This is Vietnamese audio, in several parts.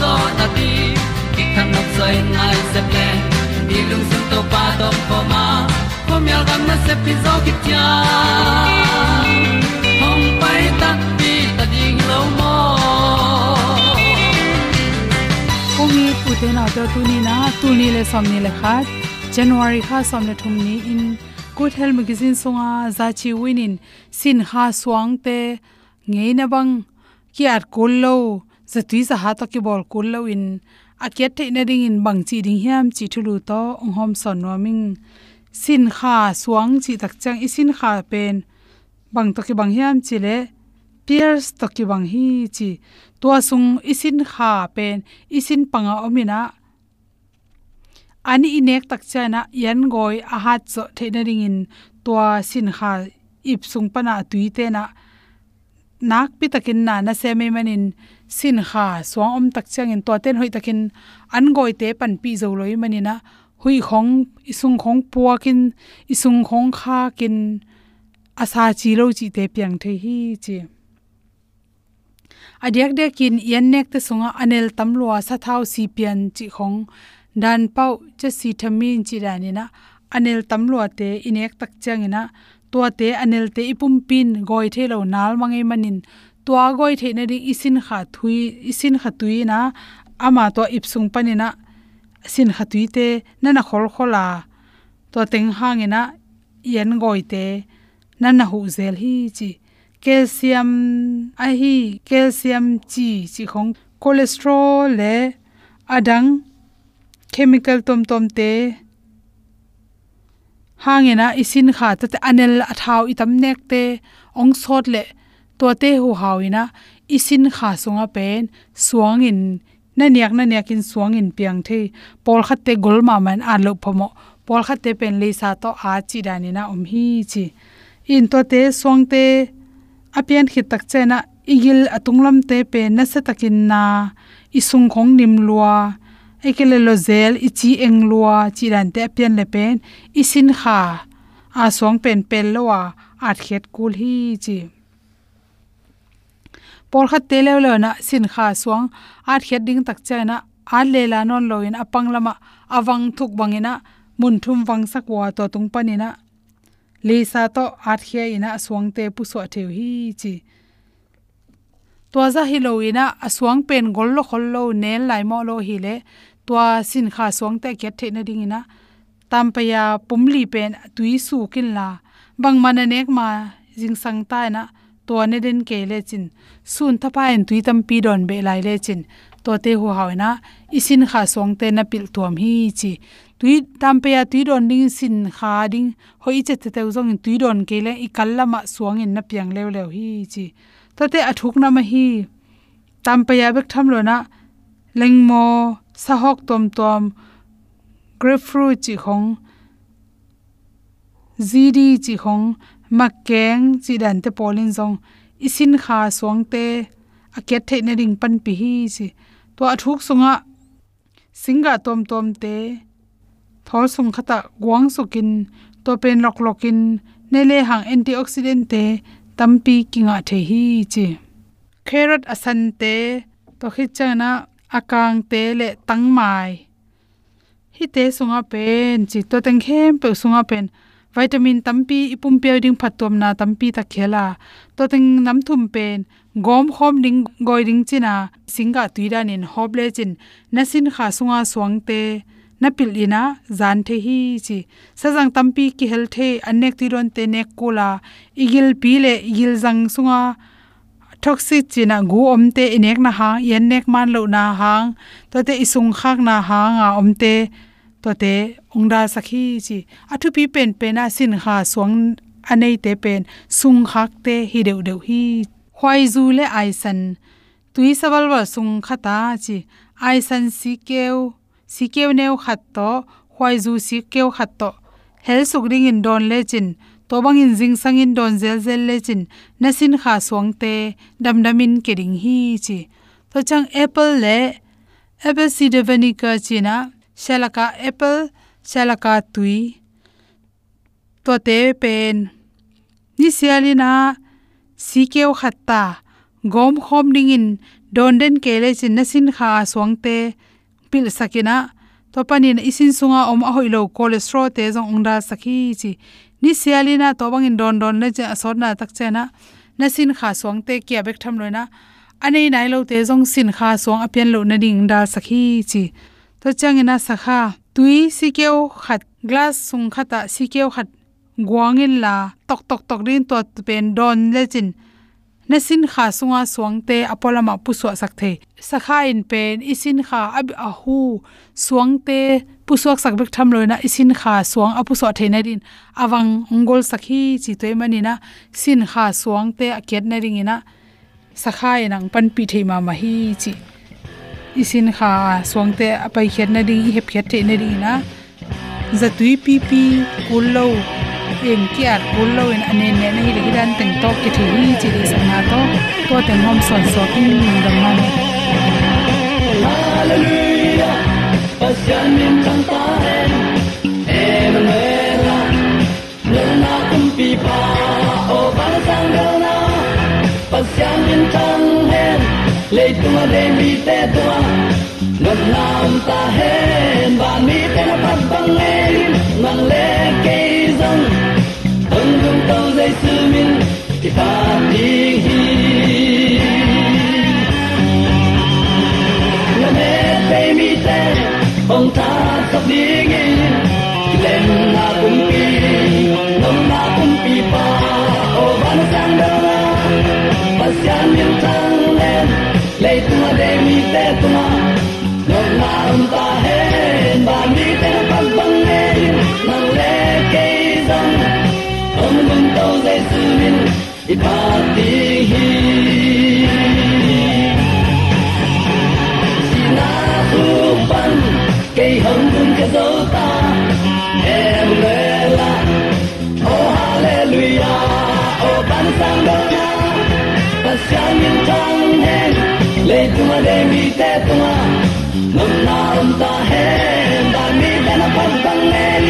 zo na ti ki kan nok sai nai se ple ni lung sun to pa to pa ma. Ko myal gam na se pi zo ki tia hom pai ta ti ta ding lo mo ko mi pu te na? Tuni le somni le khat january kha somne thumni in. Good health magazine songa zachi winin. Sin ha swang te. Ngei na bang kiat kullo zatui za ha to ki bol kullo in akiat te na ding in bang chi ding hiam chi thulu to ong hom son no ming sin kha swang chi tak chang i sin kha pen bang to ki bang hiam chi le pierce to ki bang hi chi to sung isin kha pen isin panga omina ani inek tak chana yan goi a hat cho theina ringin to sin kha ip sung pana tuite na nak pi takin na na se me manin sin kha swang om tak changin to ten hoi takin an goi te pan pi zo loi manina hui khong, isung khong puakin isung khong kha kin, asa chi lo chi te piang the hi chi. Adyak de kin yan nek te sunga anel tamlua sa thau si pian chi khong. Dan pau che si thamin chi rani na. Anel tamlua te inek tak changina to te anel te ipum pin goi the lo nal mangai manin tua goi the na ri isin kha thui, isin kha tui na ama to ipsung panina sin kha tui te na na khol khola. To teng hangena yen goi te na na hu zel hi chi calcium, a hi calcium chi chi khong cholesterol le adang chemical tom tom te hangena isin kha ta anel athau itam nek te, ong sot le to te hu hawina, isin kha sunga pen suangin na niak na niak in suangin piang the. Pol khat te gol ma man a lo phomo pol khat te pen le sa to a chi dani na om hi chi. In to te suang te apian khit tak chena igil atunglam te pe na se takin na. Isung khong nim lua. Ekele lo zel, ichi eng lua. Chi ran te pian le pen, isin kha. A song pen pel lowa at khet kul hi chi por khat te le lo na sin kha suang at khet ding tak chaina a le la non loin apang lama awang thuk bangina mun thum wang sak wa to tung panina le sa to at khia ina suang te pu so theu hi chi. To za hi lo ina aswang pen gol lo khol lo nel lai mo lo hi le to sin kha suang te ke the na ding ina tampaya pumli pen tui su kin la. Bang mana nek ma, jing sang ta na to ne den ke le chin. Sun thapa en tui tam pi don be lai le chin. To te hu hawna isin kha song te na pil tuam hi chi. Tui tam pe ya tui don ding sin kha ding. Hoi che te te zong in tui don ke le, i kallama suang in na piang lew lew hi chi. To te athuk na ma hi. Tam pe ya bek tham lo na lengmo sahok tom tom grapefruit chi khong zd chi khong makeng chi dan te polin zong, isin kha suang te, aket the na ring pan pi hi chi to athuk sunga, singa tom tom te, thol sung khata gwang sukin to pen lok lokin, nele hang antioxidant te tampi kinga the hi chi. Carrot asan te, to khichana akang te le tangmai hi te sunga pen chi, to teng khem pe sunga pen vitamin tampi, ipum pe ding phatom na tampi ta khela. To teng nam thum pen, gom khom ding goi ding china singa tuiran in hoble chin nasin kha sunga swangte na pilina zan the hi chi. Sajang tampi ki hel the anek ti ron te nek kola igil pile igil jang sunga toxic china gu omte inek na ha, yen nek man lo na hang to te isung khak na ha nga omte to te ongda sakhi chi athu pi pen pena sin kha swang anei te pen sung khak te hi deu deu hi. Khwai zu le ai san tui sawal wa sung khata chi. Ai san si keu si keu neu khat to khwai zu si keu khat to. Hel suk ring in don le chin to bang in jing sang in don zel zel le chin. Na sin kha swang te dam dam in ke ring hi chi. To chang apple le, apple cider vinegar china selaka apple selaka tui. To te pen. Ni sialina sikeo khatta. Gom khom ding in don kele chin na sin kha swangte pil sakina. To panin isin sunga om a hoilo cholesterol te jong ongda sakhi chi. Ni sialina to bangin don don le cha asor na tak chena. Na sin kha swangte kya bek tham loina. Anei nai lo te jong sin kha swang apian lo na ding da sakhi chi to changina sakha. Tui sikeo khat. Glass sung khata sikeo khat. Guangin la tok tok tok rin to pen don lechin na sin kha sunga suangte apolama puswa sakthei sakha in pen, isin kha ab a hu suangte puswak sakbek tham loina, isin kha suang apu so theina din. Awang ongol sakhi chi toy manina sin kha suangte aket na ringina sakha enang pan pi theima ma hi chi isin kha swangte apai khet na ding he khet te na ding na. Zatui pi pi kullo em kiar kullo en ane ne na hi le hidan teng to ki thi hi chi le sang na to. To teng hom son so ki ning dam ma hallelujah. Pasyanin kang tahen Emanuela kum pi pa, o pasang dona pasyanin kang hen lấy tua để mi te tua lần làm ta hen và mi te là bắt băng lên mang lê cây rong ông dung tàu dây sư min thì ta đi hi. Là mẹ te mi te ông ta sắp đi nghe lên là cũng pi, nông là cũng pi pa. Ô văn sang đâu pasian miền tây len le tu de mi te tu ma na um ta he ba mi te pa bang ne nang le ke zong om gun to zai su min i pa ti hi. Si na hu pan ke hong cùng ke dấu ta. Em le la. Oh hallelujah oh ban sang do na ta sang những thang hen lệ tua để mi te tua nằm na om ta hen ta mi te na pan bang nên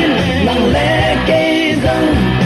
nang lệ cây dâng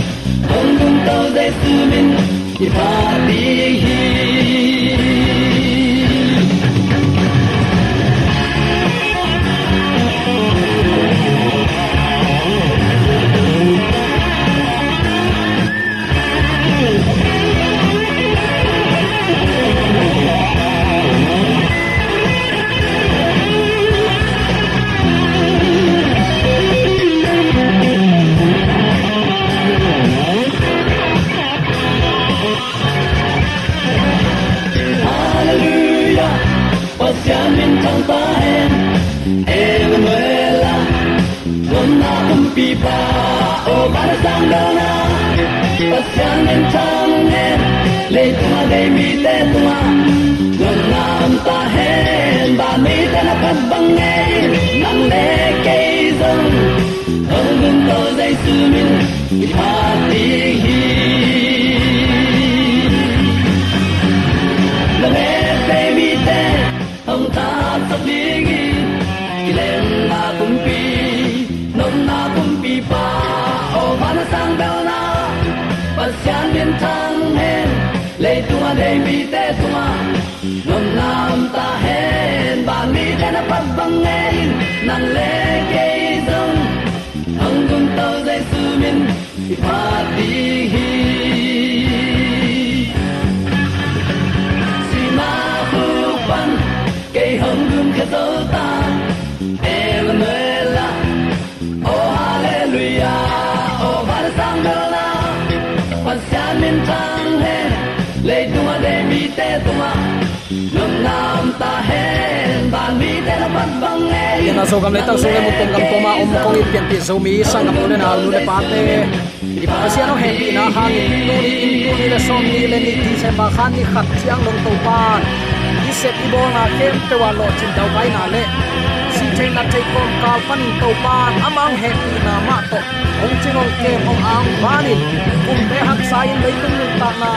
dei mi te tua nom nam ta hen ba mi te na pat bang nei nan le ke dong hong gun to dai su min ki pa ti de mi nam ta hen ban mi te na ban bang e ina so gam le tang so le mu tong gam to om kong i pian pi zo mi sang gam le na lu le pa te i pa sia no happy na ha ni tu ni in tu ni le som ni le ni ti se ba khan ni khat chiang long to pa i se i bo na kem te wa lo chin dau bai na le si te na te kom ka pan to pa amang happy na ma to ong chingong ke ong ang ba ni kum te hak sai le tung ta na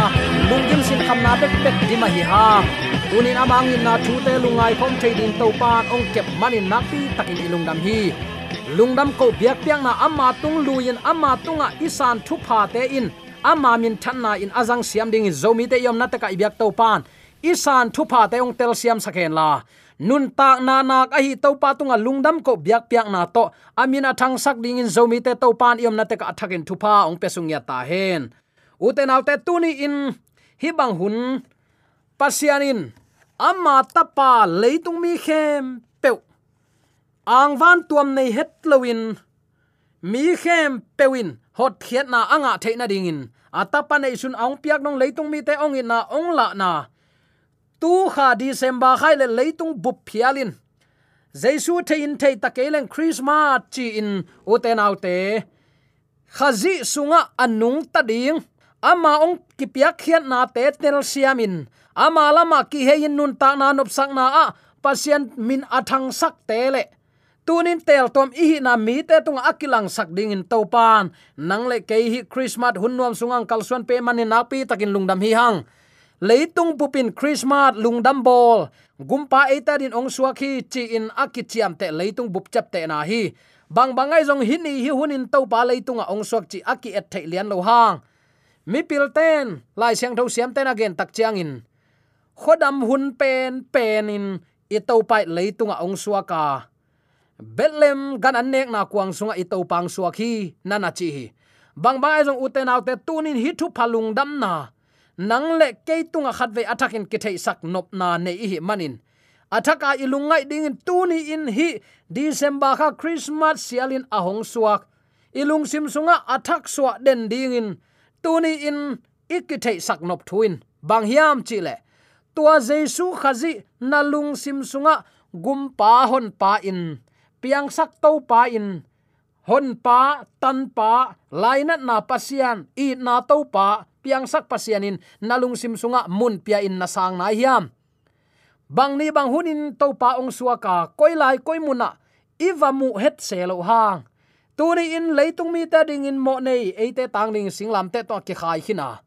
lungim sin kham na bek bek di ma hi ha. Tunin amang in na thu te lungai khom thei din to pan ong kep manin nakti takin ilungdam hi. Lungdam ko biak piang na amma tung luin amma tunga isan thu pha te in. Amma min thanna in azang siam ding zomi te yom na te ka ibyak to pan isan thu pha te ong tel siam sakhen la. Nun tak na nak ahi to pa tunga lungdam ko biak piak na to. Amina thang sak ding in zomi te to pan yom na te ka athakin thu pha ong pesung ya ta hen uten autte tuni in hi bang hun. Pasianin, amma tapa leitung mi khem pe ang van tuam nei het lowin mi khem pewin, hot thiet na anga theina dingin. Atapa nei sun ong piak nong leitung mi te ong in na ong la na. Tu kha december khai le leitung bup phialin. Jesu te in te takelen christmas chi in uten autte. Khazi sunga anung ta ding ama ong kipiak khian na te tel siamin ama lama ki hein nun ta na nop sak na a. Pasien min athang sak tele tunin tel tom i na mi te tung akilang sak ding in topan. Nang le ke hi christmas hunnuam sungang kalsuan pe manin na pi takin lungdam hi hang. Leitung pupin christmas lungdam bol. Gumpa eta din ong suaki chi in akichiam te leitung bup chap te na hi. Bang bangai jong hini hi hunin topa leitung a ong suak chi aki et thei lian lo hang mi pil ten, lai siang tho siam ten again, tak chiang in. Khodam hun pen pen in, i to pai leitung a ong suaka betlem gan an nek na kuang sunga i to pang suaki nana chi hi. Bang ba ai jong uten autte tunin hi thu phalung dam na. Nang le ke tunga khat ve attacking ki thei sak nop na nei hi manin athaka ilungai ding in tuni in hi, december kha christmas sialin ahong suak ilung sim sunga athak suwa den ding in tuni in ikithei saknop thuin. Bang hiam chile tua jesu khazi nalung sim sunga gum pa hon pa in. Piang sak to pa in. Hon pa, tan pa laina na pasian i na to pa. Piang sak pasianin nalung sim sunga mun pia in na sang na hiam. Bang ni bang hunin to pa ong suaka koi lai koi muna. Iwamu het selo hang tuni in leitung mi ta ding in mo nei eite tang ding singlam te to ki khai khina.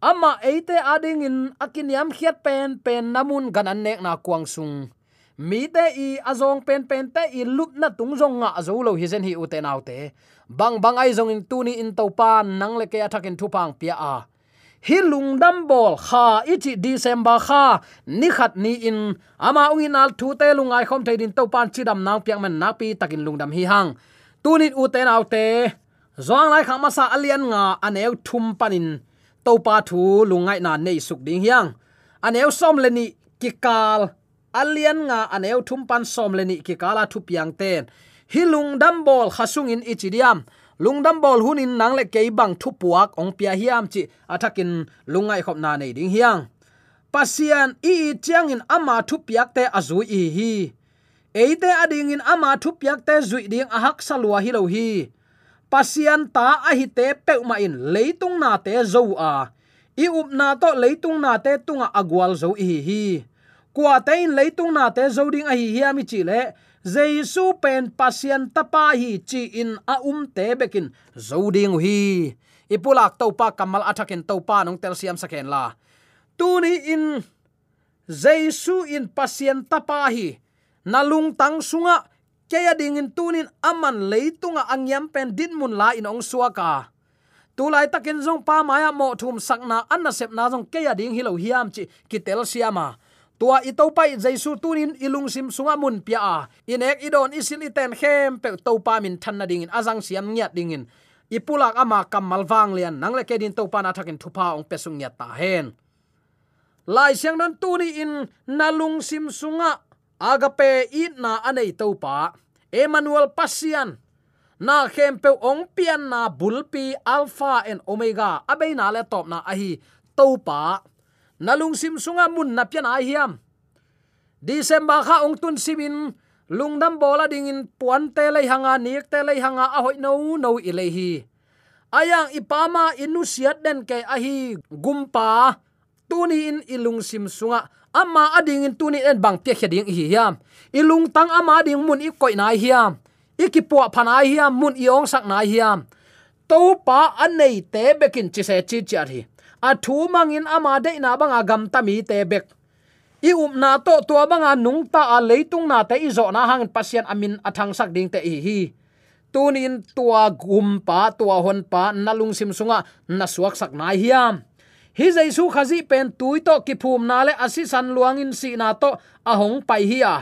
Ama eite ading in akin yam khiat pen pen namun ganan nek na kuang sung. Mi te i azong pen pen te i lup na tung zong nga zo lo hi zen hi u te nau te. Bang bang ai zong in tuni in to pan nang le ke athakin thu pang pia a. Hi lungdam bol, kha ichi december kha, ni khat ni in. Ama ungin al thu te lungai khom thei din to pan chi dam nang piang men nak pi takin lungdam hi hang tunit uten autte zong lai khama sa alian nga aneu thum panin. To pa thu lungai na nei suk ding hiang. Aneu som leni kikal alian nga aneu thum pan som leni kikala thu piang ten hilung lungdam bol khasung in ichidiam. Lungdam bol hunin nang le ke bang thu puak ong pia hiam chi athakin lungai khop na nei ding hiang. Pasian i chiang in ama thu piak te azui i hi eite ading in ama thup yak te zui ding ahak salwa hi lo hi. Pasian ta a hi te pe ma in leitung na te zo a. I up na to leitung na te tunga agwal zo hi hi. Kwa te in leitung na te zo ding a hi hi ami chi le jesu pen pasian tapa hi chi in a um te bekin zo ding hi. Ipulak to pa kamal athakin to pa nong tel siam saken la. Tuni in jesu in pasian tapa hi nalung tang sunga keya dingin tunin aman leitunga angyam pen din mun la in ong suaka tulai takin zong pa maya mo thum sakna anna sep na zong keya ding hilo hiam chi kitel siama tua ito pai jaisu tunin ilung sim sunga mun pia a. Inek idon isil iten khem pe to pa min thanna dingin azang siam nyat dingin ipulak ama kamal wang lian nangle ke din to pa na thakin thupa ong pesung nyat ta hen. Lai siang don tuni in nalung sim sunga agape it na anei to pa emmanuel pasian na khempe ong pian na bulpi alpha and omega. Abeina le top na ahi to pa nalung sim sunga mun na pian ai hiam december kha ong tun simin lungdam bola dingin puan te lei hanga nik te lei hanga a hoi no no i lei hi. Ayang ipama inusiat den ke ahi gumpa. Tuni in ilung sim sunga ama ading in tunin en bang te khading hi hiam. Ilung tang ama ding mun i koi nai hiam. Ikipo phanai hiam, mun i ong sak nai hiam. To pa anei te bekin chi se chi chi hi a thu mangin ama de na banga gam tami te bek. I um na to to banga nung ta a leitung na te i zo na hang pasien amin athang sak ding te hi hi. Tunin tua gum pa, tua hon pa, nalung sim sunga, na suak sak nai hiam hi jaisu khazi pen tui to ki phum na le asi san luang in si na to ahong pai hi a.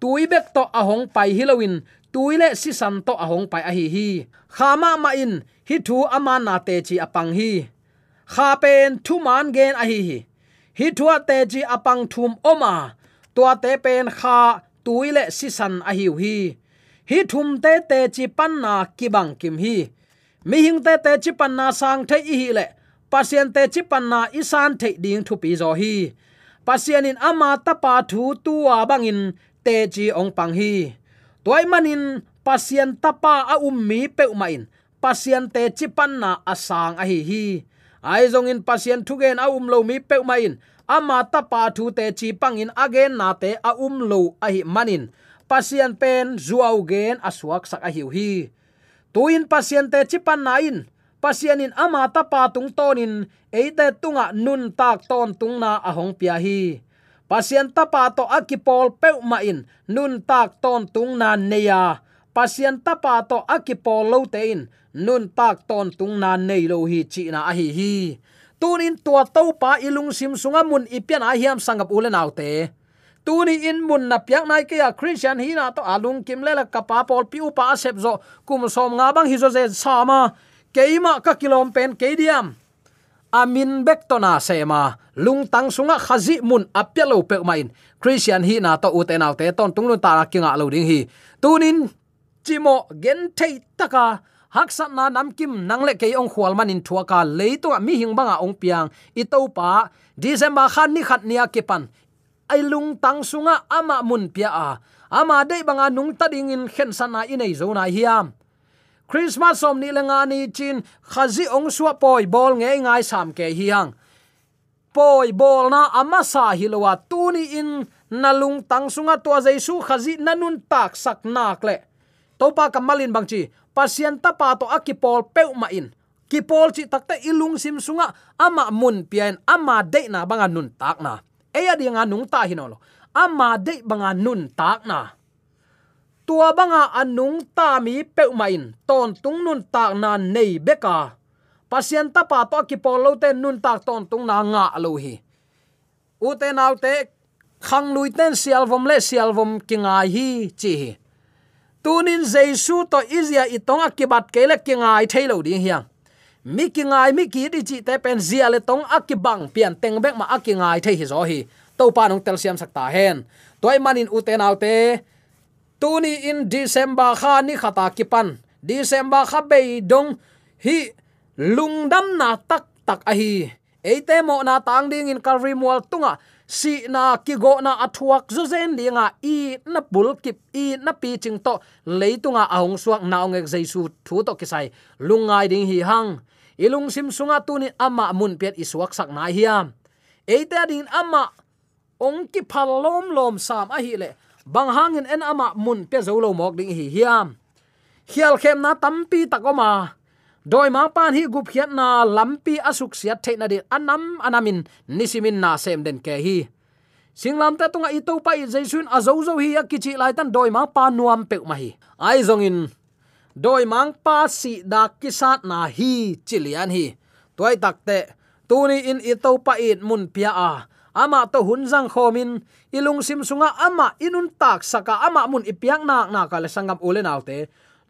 Tui bek to ahong pai hilowin tui le si san to ahong pai a hi hi. Khama ma in. Hi thu ama na te chi apang hi. Kha pen thu man gen a hi hi. Hi thua te chi apang thum oma tua te pen kha tui le si san a hi hi. Hi thum te te chi pan na ki bang kim hi. Mi hing te te chi pan na sang the hi le pasien te chi panna isan the ding thu pi zo hi. Pasien in ama ta pa thu tu bangin te chi ong pang hi. Toy manin pasien ta pa a um mi pe uma in. Pasien te chi panna asang a hi hi. Ai zong in pasien thu gen a um lo mi pe uma in. Ama ta pa thu te chi pangin again na te a um lo a hi manin pasien pen zuaw gen aswak sak a hiu hi. Tuin pasien te chi pan na in pasianin ama ta pa tung tonin, eite tunga nun tak ton tung na ahong pia hi. Pasian ta pa to akipol peu ma in nun tak ton tung na neya. Pasian ta pa to akipol lo te in nun tak ton tung na nei lo hi chi na a hi. Hi tunin tua tau pa ilung sim sunga mun ipian a hiam sangap ulen autte. Tuni in mun na piak nai ke ya christian hi na to alung kim le la kapa pol pi upa sep zo, kum som nga bang hi zo ze sama keima ka kilom pen ke diam amin bek to na sema lung tang sunga khazi mun apyalo pe main. Christian hi na to uten autte ton tunglun ta kinga lo ding hi. Tunin, chimo gen thei taka. Haksat na namkim kim ke ong khwal manin thua ka leito mi hing banga ong piang. Itopa december khan ni khat nia ke pan. Ai lung tang sunga ama mun pia a. Ama dei banga nung ta ding in khen sana inei zona hiam christmas som ni lenga ni chin khazi ong suwa poi bol nge ngai sam ke hiang poi bol na ama sa hilowa tuni in nalung tang sunga to jaisu khazi nanun tak sak nak le. Topa kamalin bangchi pasien ta pa to akipol peu ma in. Kipol chi takte ilung sim sunga ama mun pian, ama de na banga nun tak na. Eya dinga nung ta hinolo ama de banga nun tak na tua banga anung ta mi pe main, ton tung nun ta na nei beka. Pasien ta pa to ki polo te nun ta ton tung na nga lo hi. U te nau te, khang lui ten sial vom le sial vom kingai hi chi hi. Tunin jesu to izia itong akibat kele kingai thailo ding hiang. Mi kingai mi ki di chi te pen zia le tong akibang pian teng bek ma akingai thai hi zo hi. To pa nong tel siam sakta hen. Toy manin uten autte tuni in december kha ni khata kipan december kha be dong hi lungdam na tak tak a hi. Eite mo na tang ding in kalri mual tunga. Si na ki go na athuak zu zen linga i na bul kip, i na pi ching to leitunga ahong suak naong ek jaisu thu to kisai lungai ding hi hang. Ilung sim sunga tuni ama mun pet iswak sak na hiam eite ding ama ong ki phalom lom lom sam a hi le bang hangin en ama mun pe zo lo mok ding hi hiam. Hial khem na tampi takoma doi ma pan hi gup hiat na lampi asuk siat the na din anam anamin nisimin na sem den ke hi. Singlam ta tunga itau pa i jaisun azo zo hi akichi lai tan doi ma pa nuam pe ma hi. Ai zong in. Doi mang pa si da kisat na hi chilian hi. Toy takte tuni in itau pa it mun pia a ama to hunjang khomin. Ilung sim sunga ama inun tak saka ama mun ipiang nak na kala sangam ulen autte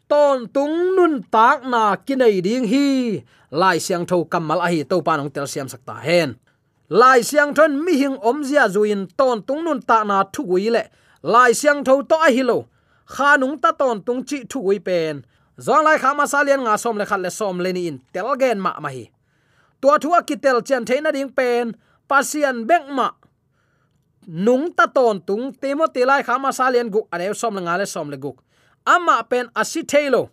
ton tung nun tak na kinai ding hi. Lai siang tho kamal a hi to panong tel siam sakta hen. Lai siang thon mi hing om zia zuin ton tung nun tak na thu gui le. Lai siang tho to a hi lo khanung ta ton tung chi thu gui pen. Zong lai kha ma salian nga som le khat le som le ni in tel gen ma ma hi. Tua thua ki tel chen theina ding pen pasian bekma nung ta ton tung timothy lai khama salian guk ane som lenga le som le guk ama pen asithelo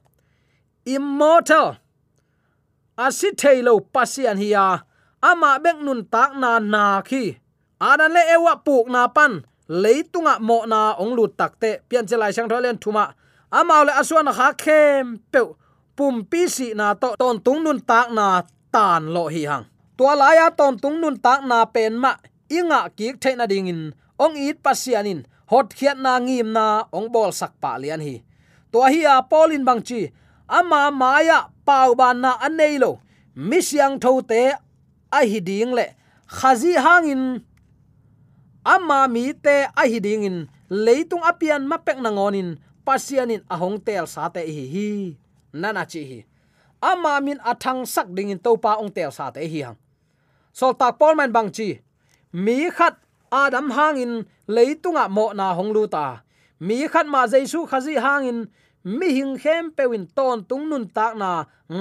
immortal. Asithelo pasian hiya ama bek nun tak na na khi. Adan le ewa puk na pan. Leitunga mo na ong lut takte pian chelai sang tholen thuma amao le aswan kha khem pe pum pi si na to ton tung nun tak na tan lo hi hang tua la ya ton tung nun tak na pen ma inga ki the na ding in ong it pasianin hot khiat na ngim na ong bol sak pa lian hi. Tua hi a polin bang chi ama maya pau ban na anei lo mi siang tho te a hi ding le khazi hangin ama mi te a hi ding in leitung apian ma pek na ngonin pasianin ahong tel sa te hi hi nana chi hi ama min athang sak ding in topa ong tel sa te hi hang sol tak pol man bang chi mi khat adam hangin leitunga mo na hong lu ta mi khat ma jaisu khazi hangin mi hing khem pewin ton tung nun tak na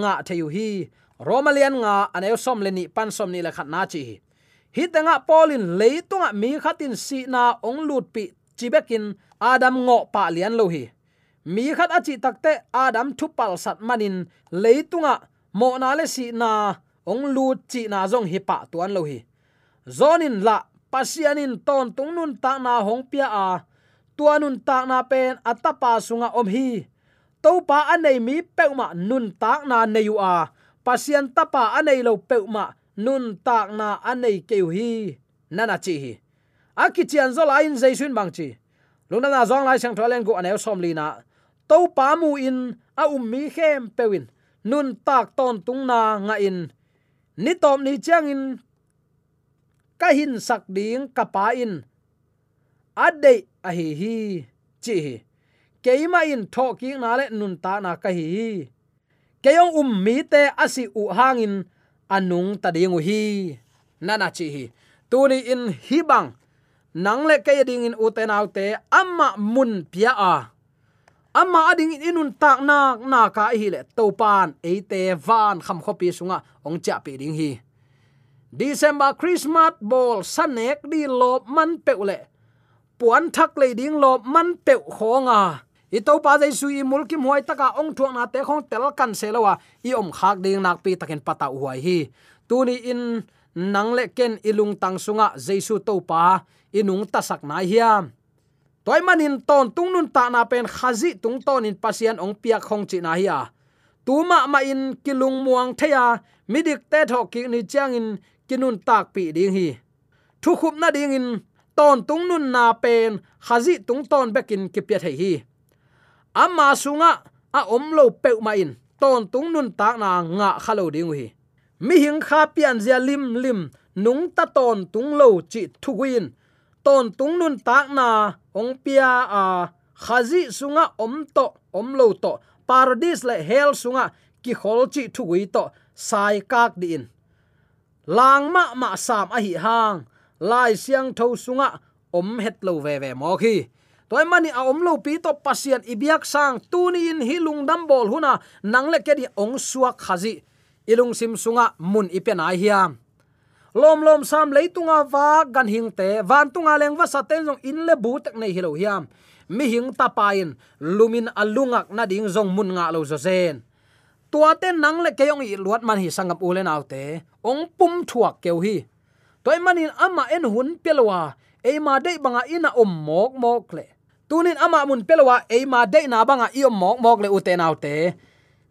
nga theyu hi romalian nga anew som leni pan som ni la khat na chi hi tanga polin leitunga mi khatin si na ong lut pi chibekin adam ngo pa lian lo hi mi khat achi takte adam thupal sat manin leitunga mo na le si na ong lu chi na zong hi pa tuan lo hi. Zonin la, pasianin ton tung nun ta na hong pia a. Tuanun ta na pen atapa sunga om hi. To pa anei mi peuma nun ta na neyu a. Pasian tapa anei lo peuma nun ta na anei keu hi. Nana chi hi. Akichian zola in jaisun bang chi. Lungna na zong lai sang tholen go anel som lina to pa mu in, a um mi khem pewin nun tak ton tung na nga in ni tom ni chang in, ka hin sak ding ka pa in. Ade a hi hi, chi hi. Keima in tho ki na le nun ta na ka hi keyong um mi te asi u hangin anung ta ding hi. Nana chi hi. Tuni in hi bang. Nang le ke ding in uten autte amma mun pia a ama ading inun tak nak na ka hi le topan pan van, kham khopi sunga, ong cha pi ding hi. December christmas ball, sanek di lop man pe le. Puan thak le ding lop man pe khonga. I to pa jai sui mul kim huai taka ong thuak na te khong tel kan selawa i om khak ding nak pi takin pata huai hi. Tuni in nang le ken ilung tang sunga jesu to pa inung tasak na hiam toy manin ton tung nun ta na pen khazi tung ton in pasian ong pia khong chi na hiya. Tuma ma in kilung muang theya midik te tho ki ni chang in kinun tak pi ding hi. Thu khup na ding in ton tung nun na pen khazi tung ton bekin ki pia thei hi. Amma sunga, a om lo pe ma in ton tung nun tak na nga khalo ding hi. Mi hing kha pian zia lim lim nung ta ton tung lo chi thu win ton tung nun tak na ong pia à, a khazi sunga om to, om lo to paradise le hell sunga ki khol chi thu to, sai kak di in. Lang ma ma sam a hi hang, lai siang tho sunga om het lo ve ve mo khi. Toy mani a om lo pi to pasian ibiak sang tuni in hilung dam bol huna nang le ke di ong suak khazi ilung sim sunga mun ipen ai hiam lom lom sam leitunga wa gan hing te, van tunga leng wa saten jong in le bu tak nei hilo hiam. Mi hing ta pain lumin alungak na ding jong mun nga lo zo zen. Tua te nang le keyong i luat man hi sangam ulen autte ong pum thuak keu hi. Toy manin ama en hun pelwa e ma dei banga ina om mok mok le. Tunin ama mun pelwa e ma dei na banga i om mok mok le uten autte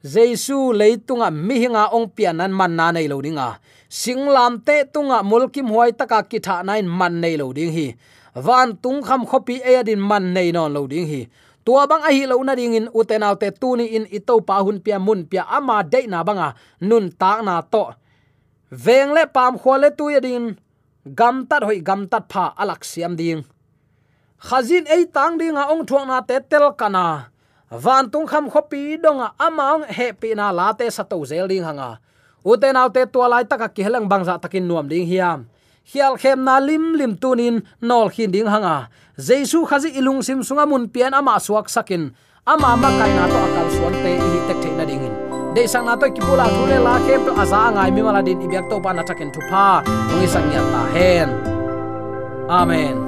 jesu leitunga mi hinga ong pianan man na nei lo dinga. Singlam te tunga mulkim huai taka ki tha nain man nei lo ding hi. Van tung kham khopi e adin man nei non lo ding hi. Tua bang a hi lo na ding in utenaw te tu ni in ito pa hun pia mun pia ama de na banga. Nun ta na to. Veng le pam khole tu ya din gam tat hoi gam tat pha alak siam ding. Khazin ei tang ding a ong thuang na te tel kana van tung kham khopi donga amang happy na late sa to zel hanga. Uten autte tua lai taka ki helang bangza takin nuam ding hiam. Hial khem na lim lim tunin nol khin ding hanga. Jesu khazi ilung sim sunga mun pian ama suak sakin. Ama ma kai na to akal suan te hi tek the na ding in. De sang na to ki pula thule la khem to aza ngai mi mala din ibyak to pa na takin thu pha ngi sang ya ta hen. Amen.